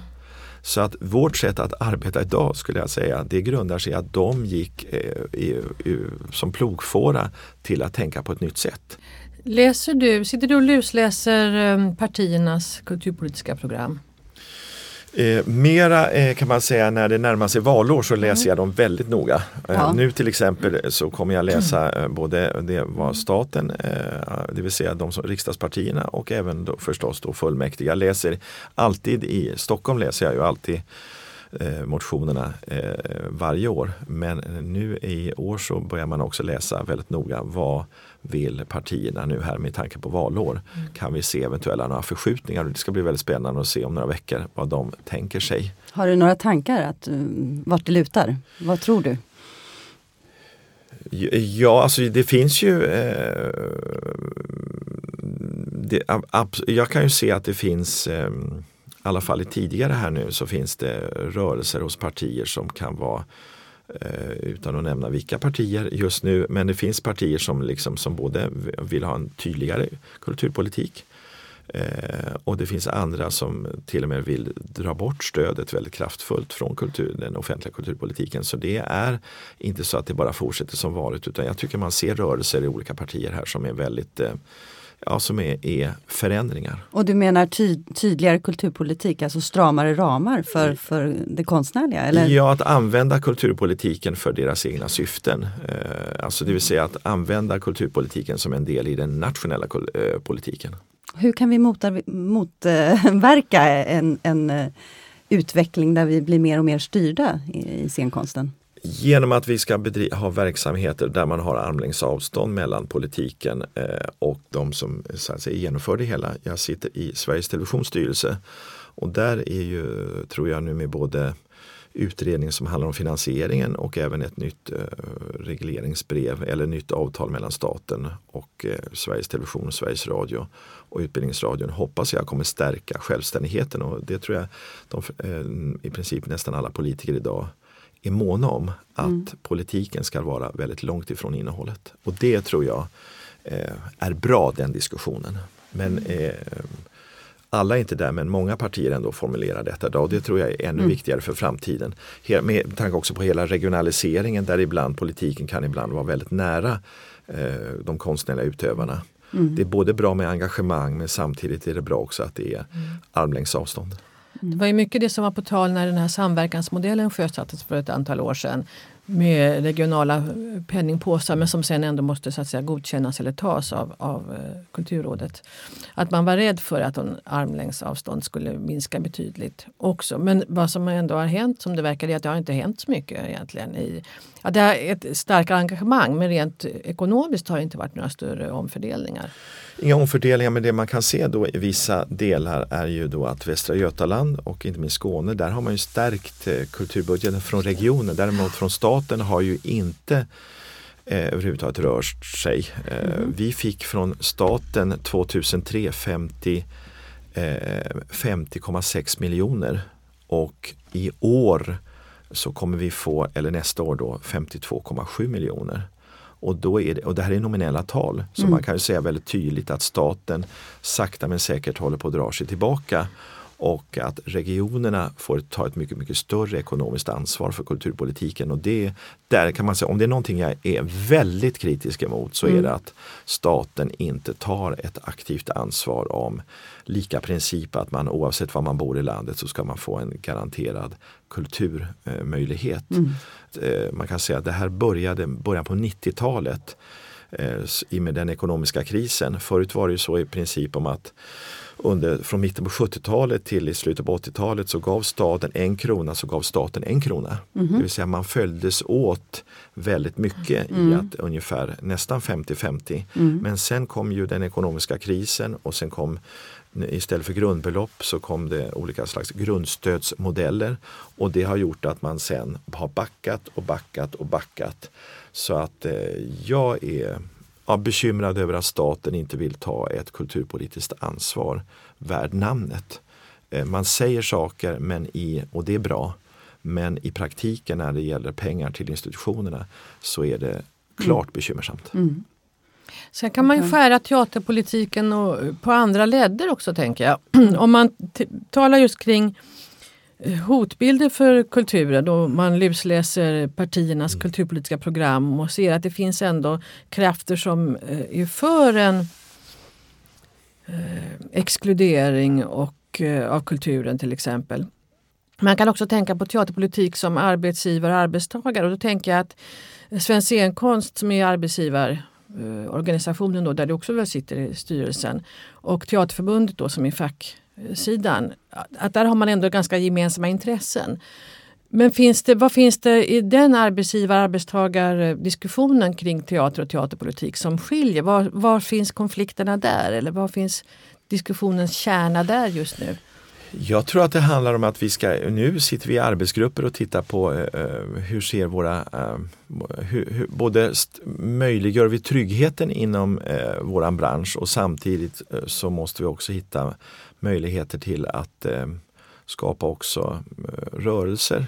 Så att vårt sätt att arbeta idag skulle jag säga, det grundar sig i att de gick eh, i, i, som plogfåra till att tänka på ett nytt sätt. Läser du, sitter du och lusläser eh, partiernas kulturpolitiska program? Eh, mera eh, kan man säga när det närmar sig valår så läser jag dem väldigt noga. Eh, Ja. Nu till exempel så kommer jag läsa eh, både det vad staten, eh, det vill säga de som, riksdagspartierna och även då förstås då fullmäktige. Jag läser alltid i Stockholm läser jag ju alltid eh, motionerna eh, varje år. Men nu i år så börjar man också läsa väldigt noga vad vill partierna nu här med tanke på valår. Kan vi se eventuella några förskjutningar? Det ska bli väldigt spännande att se om några veckor vad de tänker sig. Har du några tankar att, um, vart det lutar? Vad tror du? Ja, alltså det finns ju eh, det, jag kan ju se att det finns, ehm, i alla fall i tidigare här nu, så finns det rörelser hos partier som kan vara eh, Eh, utan att nämna vilka partier just nu, men det finns partier som, liksom, som både vill ha en tydligare kulturpolitik eh, och det finns andra som till och med vill dra bort stödet väldigt kraftfullt från kultur, den offentliga kulturpolitiken. Så det är inte så att det bara fortsätter som vanligt. utan jag tycker man ser rörelser i olika partier här som är väldigt eh, ja, som är, är förändringar. Och du menar ty tydligare kulturpolitik, alltså stramare ramar för, för det konstnärliga? Eller? Ja, att använda kulturpolitiken för deras egna syften. Eh, alltså det vill säga att använda kulturpolitiken som en del i den nationella eh, politiken. Hur kan vi motverka en, en eh, utveckling där vi blir mer och mer styrda i, i scenkonsten? Genom att vi ska ha verksamheter där man har armlängds avstånd mellan politiken eh, och de som så att säga, genomför det hela. Jag sitter i Sveriges Televisions styrelse och där är ju, tror jag nu med både utredning som handlar om finansieringen och även ett nytt eh, regleringsbrev eller nytt avtal mellan staten och eh, Sveriges Television, Sveriges Radio och Utbildningsradion hoppas jag kommer stärka självständigheten och det tror jag de, eh, i princip nästan alla politiker idag är måna om att mm. politiken ska vara väldigt långt ifrån innehållet. Och det tror jag eh, är bra den diskussionen. Men eh, alla är inte där men många partier ändå formulerar detta idag och det tror jag är ännu mm. viktigare för framtiden. Med tanke också på hela regionaliseringen där ibland politiken kan ibland vara väldigt nära eh, de konstnärliga utövarna. Mm. Det är både bra med engagemang men samtidigt är det bra också att det är mm. armlängds avstånd. Mm. Det var ju mycket det som var på tal när den här samverkansmodellen sjösattes för ett antal år sedan med regionala eh, penningpåsar men som sen ändå måste så att säga, godkännas eller tas av, av eh, Kulturrådet. Att man var rädd för att en armlängds avstånd skulle minska betydligt också. Men vad som ändå har hänt som det verkar är att det har inte hänt så mycket egentligen. I, ja, det är ett starkt engagemang men rent ekonomiskt har det inte varit några större omfördelningar. Inga omfördelningar men det man kan se då i vissa delar är ju då att Västra Götaland och inte minst Skåne där har man ju stärkt eh, kulturbudgeten från regionen. Däremot från staten har ju inte eh, överhuvudtaget rört sig. Eh, mm. Vi fick från staten 2003 50 eh, 50,6 miljoner och i år så kommer vi få, eller nästa år då, 52,7 miljoner. Och, då är det, och det här är nominella tal, så mm. man kan ju säga väldigt tydligt att staten sakta men säkert håller på att dra sig tillbaka och att regionerna får ta ett mycket, mycket större ekonomiskt ansvar för kulturpolitiken. Och det, där kan man säga, om det är någonting jag är väldigt kritisk emot så mm. är det att staten inte tar ett aktivt ansvar om lika princip att man oavsett var man bor i landet så ska man få en garanterad kulturmöjlighet. Mm. Eh, man kan säga att det här började början på 90-talet eh, i med den ekonomiska krisen. Förut var det ju så i princip om att under, från mitten på 70-talet till i slutet på 80-talet så gav staten en krona så gav staten en krona. Mm. Det vill säga man följdes åt väldigt mycket mm. i att ungefär nästan 50-50. Mm. Men sen kom ju den ekonomiska krisen och sen kom istället för grundbelopp så kom det olika slags grundstödsmodeller och det har gjort att man sen har backat och backat och backat. Så att eh, jag är ja, bekymrad över att staten inte vill ta ett kulturpolitiskt ansvar värd namnet. Eh, man säger saker men i, och det är bra, men i praktiken när det gäller pengar till institutionerna så är det klart mm. bekymmersamt. Mm. Sen kan man ju skära teaterpolitiken och, på andra ledder också tänker jag. Om man talar just kring eh, hotbilder för kulturen då man lusläser partiernas mm. kulturpolitiska program och ser att det finns ändå krafter som eh, är för en eh, exkludering och, eh, av kulturen till exempel. Man kan också tänka på teaterpolitik som arbetsgivare och arbetstagare och då tänker jag att Svensk scenkonst som är arbetsgivare Eh, organisationen då, där du också sitter i styrelsen och Teaterförbundet då som är sidan. Att där har man ändå ganska gemensamma intressen. Men finns det, vad finns det i den arbetsgivar-arbetstagardiskussionen kring teater och teaterpolitik som skiljer? Var, var finns konflikterna där? Eller var finns diskussionens kärna där just nu? Jag tror att det handlar om att vi ska, nu sitter vi i arbetsgrupper och tittar på eh, eh hur ser våra, eh, hur, hur, både möjliggör vi tryggheten inom eh, våran bransch och samtidigt eh, så måste vi också hitta möjligheter till att eh, skapa också eh, rörelser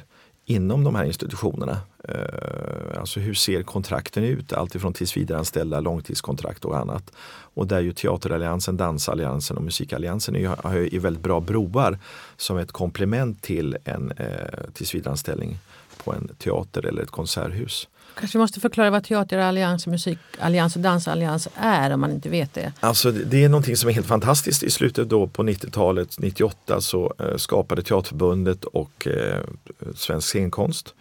inom de här institutionerna. Eh, alltså hur ser kontrakten ut? Alltifrån tillsvidareanställda, långtidskontrakt och annat. Och där ju Teateralliansen, Dansalliansen och Musikalliansen är, är väldigt bra broar som ett komplement till en eh, tillsvidareanställning på en teater eller ett konserthus. Kanske måste förklara vad Teaterallians, Musikallians och Dansallians är om man inte vet det. Alltså det är någonting som är helt fantastiskt. I slutet då på 90-talet, 98 så eh, skapade Teaterförbundet och eh, Svensk scenkonst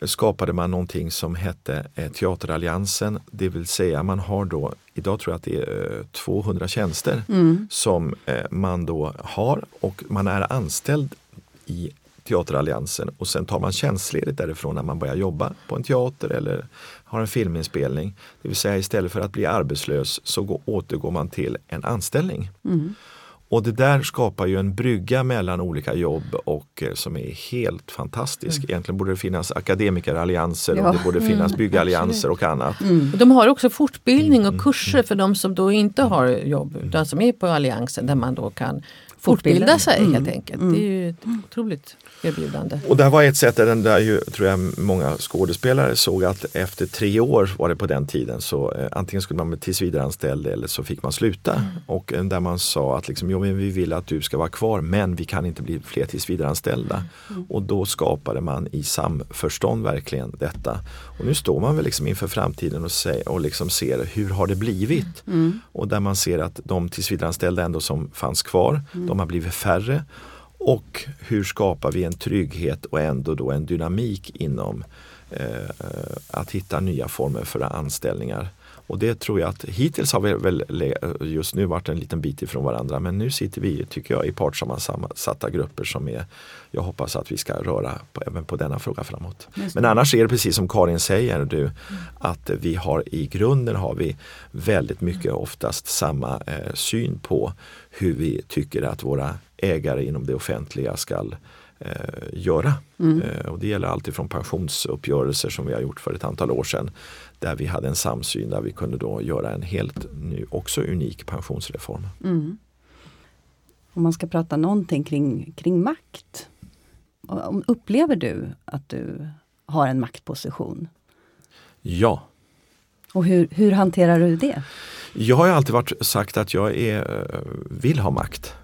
eh, skapade man någonting som hette Teateralliansen. Det vill säga man har då, idag tror jag att det är 200 tjänster mm. som man då har och man är anställd i Teateralliansen och sen tar man tjänstledigt därifrån när man börjar jobba på en teater eller har en filminspelning. Det vill säga istället för att bli arbetslös så går, återgår man till en anställning. Mm. Och det där skapar ju en brygga mellan olika jobb och eh, som är helt fantastisk. Mm. Egentligen borde det finnas akademikerallianser ja. och det borde finnas mm, byggallianser och annat. Mm. De har också fortbildning och mm. kurser för de som då inte har jobb utan som är på alliansen där man då kan fortbilda sig mm. helt enkelt. Det är ju ett otroligt erbjudande. Och det var ett sätt där, där ju, tror jag många skådespelare såg att efter tre år var det på den tiden så eh, antingen skulle man bli tillsvidareanställd eller så fick man sluta. Mm. Och eh, där man sa att liksom, jo, men vi vill att du ska vara kvar men vi kan inte bli fler tillsvidareanställda. Mm. Och då skapade man i samförstånd verkligen detta. Och nu står man väl liksom inför framtiden och, säger, och liksom ser hur har det blivit? Mm. Och där man ser att de tillsvidareanställda ändå som fanns kvar, mm de har blivit färre och hur skapar vi en trygghet och ändå då en dynamik inom eh, att hitta nya former för anställningar. Och det tror jag att hittills har vi väl just nu varit en liten bit ifrån varandra men nu sitter vi, tycker jag, i partsammansatta grupper som är, jag hoppas att vi ska röra på, även på denna fråga framåt. Men annars är det precis som Karin säger, du, mm. att vi har i grunden har vi väldigt mycket oftast samma eh, syn på hur vi tycker att våra ägare inom det offentliga ska eh, göra. Mm. Eh, och det gäller alltifrån pensionsuppgörelser som vi har gjort för ett antal år sedan där vi hade en samsyn där vi kunde då göra en helt ny, också unik pensionsreform. Mm. Om man ska prata någonting kring, kring makt. Upplever du att du har en maktposition? Ja. Och hur, hur hanterar du det? Jag har alltid varit sagt att jag är, eh, vill ha makt.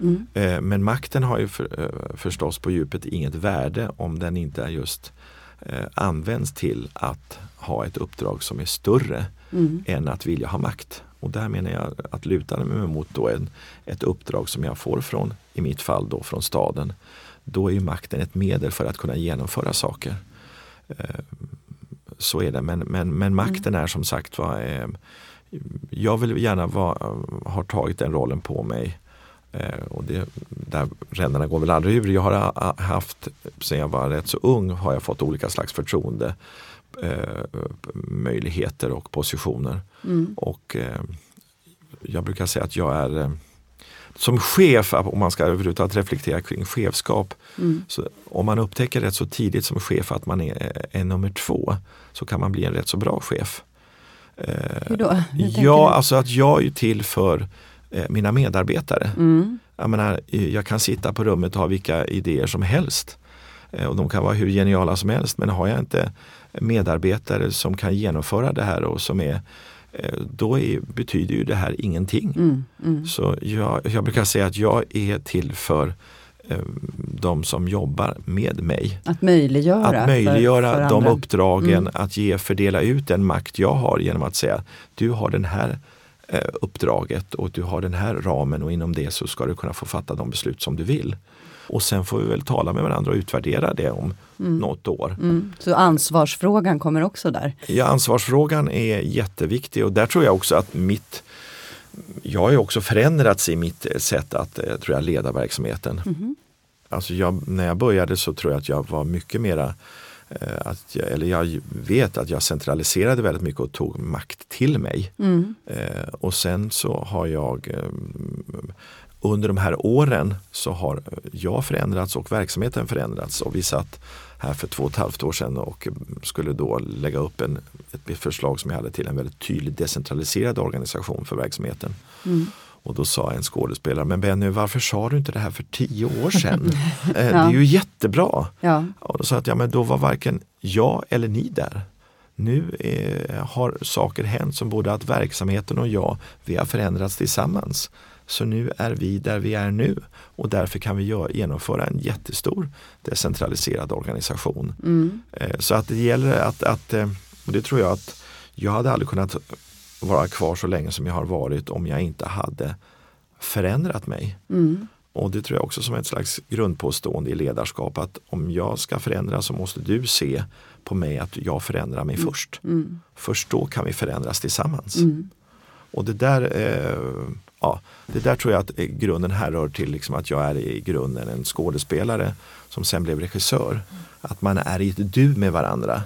Mm. Eh, men makten har ju för, eh, förstås på djupet inget värde om den inte är just eh, används till att ha ett uppdrag som är större mm. än att vilja ha makt. Och där menar jag att luta mig mot då en, ett uppdrag som jag får från, i mitt fall då från staden. Då är makten ett medel för att kunna genomföra saker. Så är det, men, men, men makten mm. är som sagt var jag vill gärna ha tagit den rollen på mig och det, där ränderna går väl aldrig ur. Jag har haft, sen jag var rätt så ung, har jag fått olika slags förtroende eh, möjligheter och positioner. Mm. Och eh, jag brukar säga att jag är eh, som chef, om man ska överhuvudtaget reflektera kring chefskap, mm. så om man upptäcker rätt så tidigt som chef att man är, är nummer två så kan man bli en rätt så bra chef. Hur då? Hur ja, alltså att jag är till för Eh, mina medarbetare. Mm. Jag, menar, jag kan sitta på rummet och ha vilka idéer som helst. Eh, och de kan vara hur geniala som helst men har jag inte medarbetare som kan genomföra det här och som är eh, då är, betyder ju det här ingenting. Mm, mm. Så jag, jag, brukar säga att jag är till för de som jobbar med mig. Att möjliggöra, att möjliggöra för, för de uppdragen, mm. att ge, fördela ut den makt jag har genom att säga du har den här Eh, uppdraget och du har den här ramen och inom det så ska du kunna få fatta de beslut som du vill. Och sen får vi väl tala med varandra och utvärdera det om mm. något år. Mm. Så ansvarsfrågan kommer också där? Ja, ansvarsfrågan är jätteviktig och där tror jag också att mitt jag har ju också förändrats i mitt sätt att eh, tror jag, leda verksamheten. Mm. Alltså jag, när jag började så tror jag att jag var mycket mera Eh, att jag, eller jag vet att jag centraliserade väldigt mycket och tog makt till mig. Mm. Eh, och sen så har jag eh, under de här åren så har jag förändrats och verksamheten förändrats och vi satt här för två och ett halvt år sedan och skulle då lägga upp en, ett förslag som jag hade till en väldigt tydligt decentraliserad organisation för verksamheten. Mm. Och då sa en skådespelare, men Benny varför sa du inte det här för tio år sedan? ja. Det är ju jättebra. Ja. Och då sa jag att ja, men då var varken jag eller ni där. Nu är, har saker hänt som både att verksamheten och jag, vi har förändrats tillsammans. Så nu är vi där vi är nu och därför kan vi genomföra en jättestor decentraliserad organisation. Mm. Eh, så att det gäller att, att, eh, och det tror jag att jag hade aldrig kunnat vara kvar så länge som jag har varit om jag inte hade förändrat mig. Mm. Och det tror jag också som ett slags grundpåstående i ledarskap att om jag ska förändras så måste du se på mig att jag förändrar mig mm. först. Mm. Först då kan vi förändras tillsammans. Mm. Och det där, eh, ja, det där tror jag att grunden härrör till liksom att jag är i grunden en skådespelare som sen blev regissör. Att man är i ett du med varandra.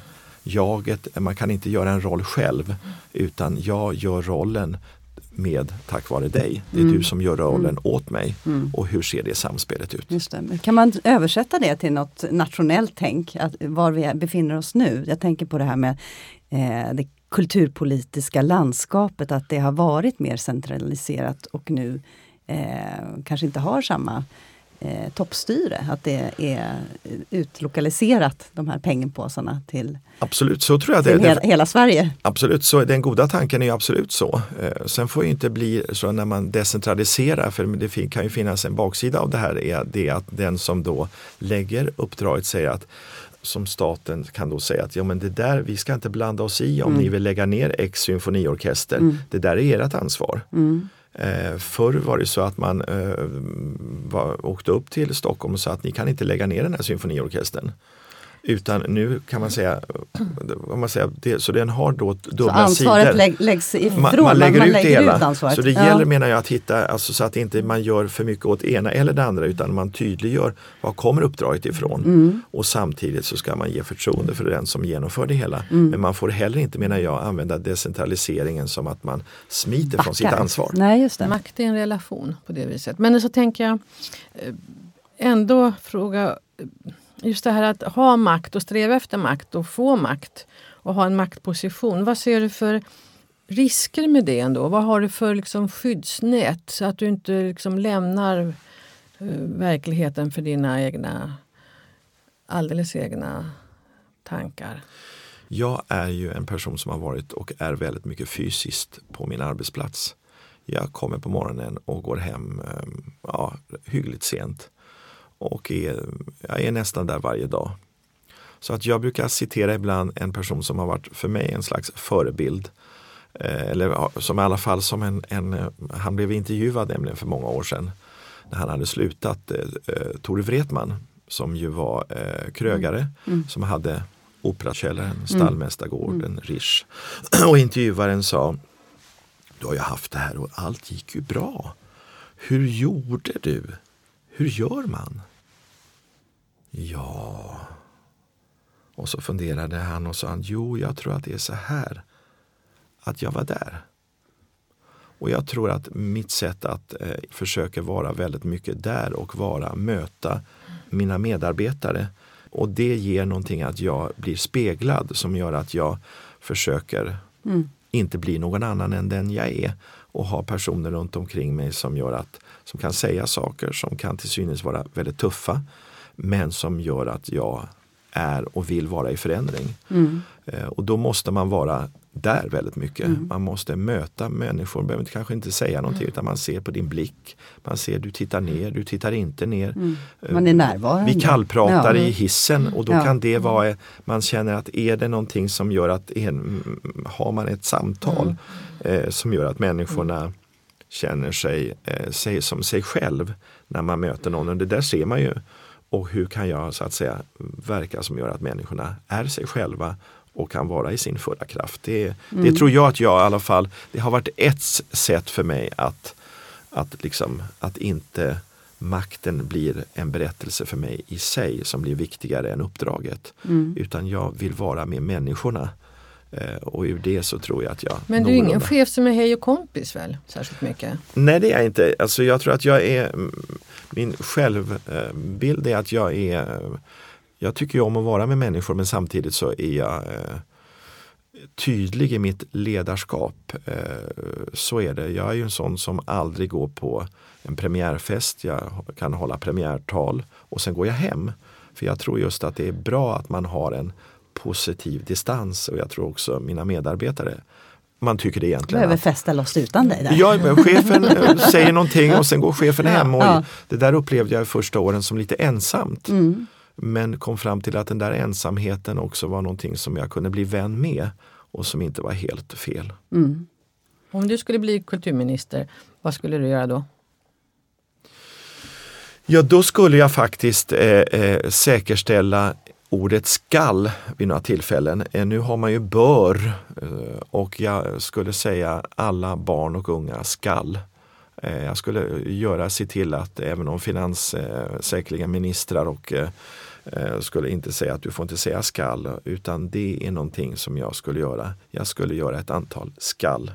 Jaget, man kan inte göra en roll själv utan jag gör rollen med tack vare dig. Det är mm. du som gör rollen mm. åt mig. Mm. Och hur ser det samspelet ut? Just det. Kan man översätta det till något nationellt tänk, att var vi befinner oss nu? Jag tänker på det här med eh, det kulturpolitiska landskapet, att det har varit mer centraliserat och nu eh, kanske inte har samma eh, toppstyre, att det är utlokaliserat de här pengapåsarna till, absolut, så tror jag till det, hela, hela, Sverige. Absolut, så den goda tanken är absolut så. Eh, sen får det inte bli så när man decentraliserar, för det kan ju finnas en baksida av det här, är det att den som då lägger uppdraget säger att som staten kan då säga att ja, men det där, vi ska inte blanda oss i om mm. ni vill lägga ner X symfoniorkester. Mm. Det där är ert ansvar. Mm. Eh, förr var det så att man eh, var, åkte upp till Stockholm och sa att ni kan inte lägga ner den här symfoniorkestern. Utan nu kan man säga, man säga det, så den har då dubbla. Så ansvaret sidor. läggs ifrån, man, man lägger, man, ut lägger det hela. Ut ansvaret. Så det ja. gäller menar jag att hitta, alltså, så att inte man gör för mycket åt ena eller det andra utan man tydliggör var kommer uppdraget ifrån. Mm. Och samtidigt så ska man ge förtroende för den som genomför det hela. Mm. Men man får heller inte menar jag använda decentraliseringen som att man smiter Backar. från sitt ansvar. Nej, just det. Makt är en relation på det viset. Men så tänker jag eh, ändå fråga just det här att ha makt och sträva efter makt och få makt och ha en maktposition. Vad ser du för risker med det ändå? Vad har du för liksom skyddsnät så att du inte liksom lämnar eh, verkligheten för dina egna, alldeles egna tankar? Jag är ju en person som har varit och är väldigt mycket fysiskt på min arbetsplats. Jag kommer på morgonen och går hem eh, ja, hyggligt sent och är, jag är nästan där varje dag. Så att jag brukar citera ibland en person som har varit för mig en slags förebild. Eh, eller som i alla fall som en, en, han blev intervjuad nämligen för många år sedan när han hade slutat, eh, eh Tore Wretman som ju var eh, krögare mm. Mm. som hade Operakällaren, mm. Stallmästargården, mm. Rish. Och intervjuaren sa Du har ju haft det här och allt gick ju bra. Hur gjorde du? Hur gör man? Ja... Och så funderade han och sa han, jo, jag tror att det är så här. Att jag var där. Och jag tror att mitt sätt att eh, försöka vara väldigt mycket där och vara, möta mina medarbetare. Och det ger någonting att jag blir speglad som gör att jag försöker mm. inte bli någon annan än den jag är. Och ha personer runt omkring mig som gör att som kan säga saker som kan till synes vara väldigt tuffa men som gör att jag är och vill vara i förändring. Mm. Eh, och då måste man vara där väldigt mycket. Mm. Man måste möta människor, man behöver kanske inte säga någonting mm. utan man ser på din blick. Man ser du tittar ner, du tittar inte ner. Mm. Eh, man är närvarande. Vi kallpratar ja. i hissen och då ja. kan det vara, man känner att är det någonting som gör att, en, har man ett samtal mm. eh, som gör att människorna känner sig, eh, sig som sig själv när man möter någon. Och det där ser man ju. Och hur kan jag så att säga verka som gör att människorna är sig själva och kan vara i sin fulla kraft. Det, mm. det tror jag att jag i alla fall, det har varit ett sätt för mig att, att, liksom, att inte makten blir en berättelse för mig i sig som blir viktigare än uppdraget. Mm. Utan jag vill vara med människorna och ur det så tror jag att jag Men du är ingen chef som är hej och kompis väl? Särskilt mycket. Nej det är jag inte. Alltså jag tror att jag är Min självbild är att jag är Jag tycker om att vara med människor men samtidigt så är jag eh, tydlig i mitt ledarskap. Eh, Så är det. Jag är ju en sån som aldrig går på en premiärfest. Jag kan hålla premiärtal och sen går jag hem. För jag tror just att det är bra att man har en positiv distans och jag tror också mina medarbetare man tycker det egentligen. Behöver att- festa loss utan dig där. Ja, men chefen eh, säger någonting och sen går chefen hem. Och Ja. Det där upplevde jag i första åren som lite ensamt. Mm. Men kom fram till att den där ensamheten också var någonting som jag kunde bli vän med och som inte var helt fel. Mm. Om du skulle bli kulturminister, vad skulle du göra då? Ja, då skulle jag faktiskt eh, eh, säkerställa ordet skall vid några tillfällen. Eh, nu har man ju bör eh, och jag skulle säga alla barn och unga skall. Eh, jag skulle göra, se till att även om finans, säkerligen ministrar och skulle inte säga att du får inte säga skall utan det är någonting som jag skulle göra. Jag skulle göra ett antal skall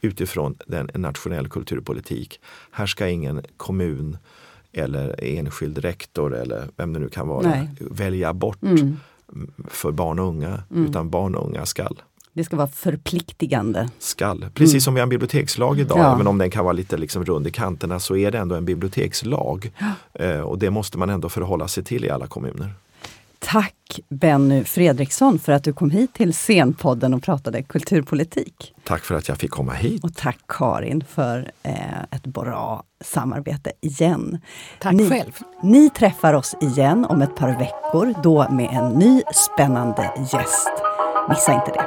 utifrån den en nationell kulturpolitik. Här ska ingen kommun eller enskild rektor eller vem det nu kan vara Nej. välja bort Mm. för barn och unga. Utan barn och unga skall. Det ska vara förpliktigande. skall. Precis som vi har en bibliotekslag idag, Ja. även om den kan vara lite liksom rund i kanterna så är det ändå en bibliotekslag. Eh, och det måste man ändå förhålla sig till i alla kommuner. Tack Benny Fredriksson för att du kom hit till Scenpodden och pratade kulturpolitik. Tack för att jag fick komma hit. Och tack Karin för eh, ett bra samarbete igen. Tack ni, själv. Ni träffar oss igen om ett par veckor, då med en ny spännande gäst. Missa inte det.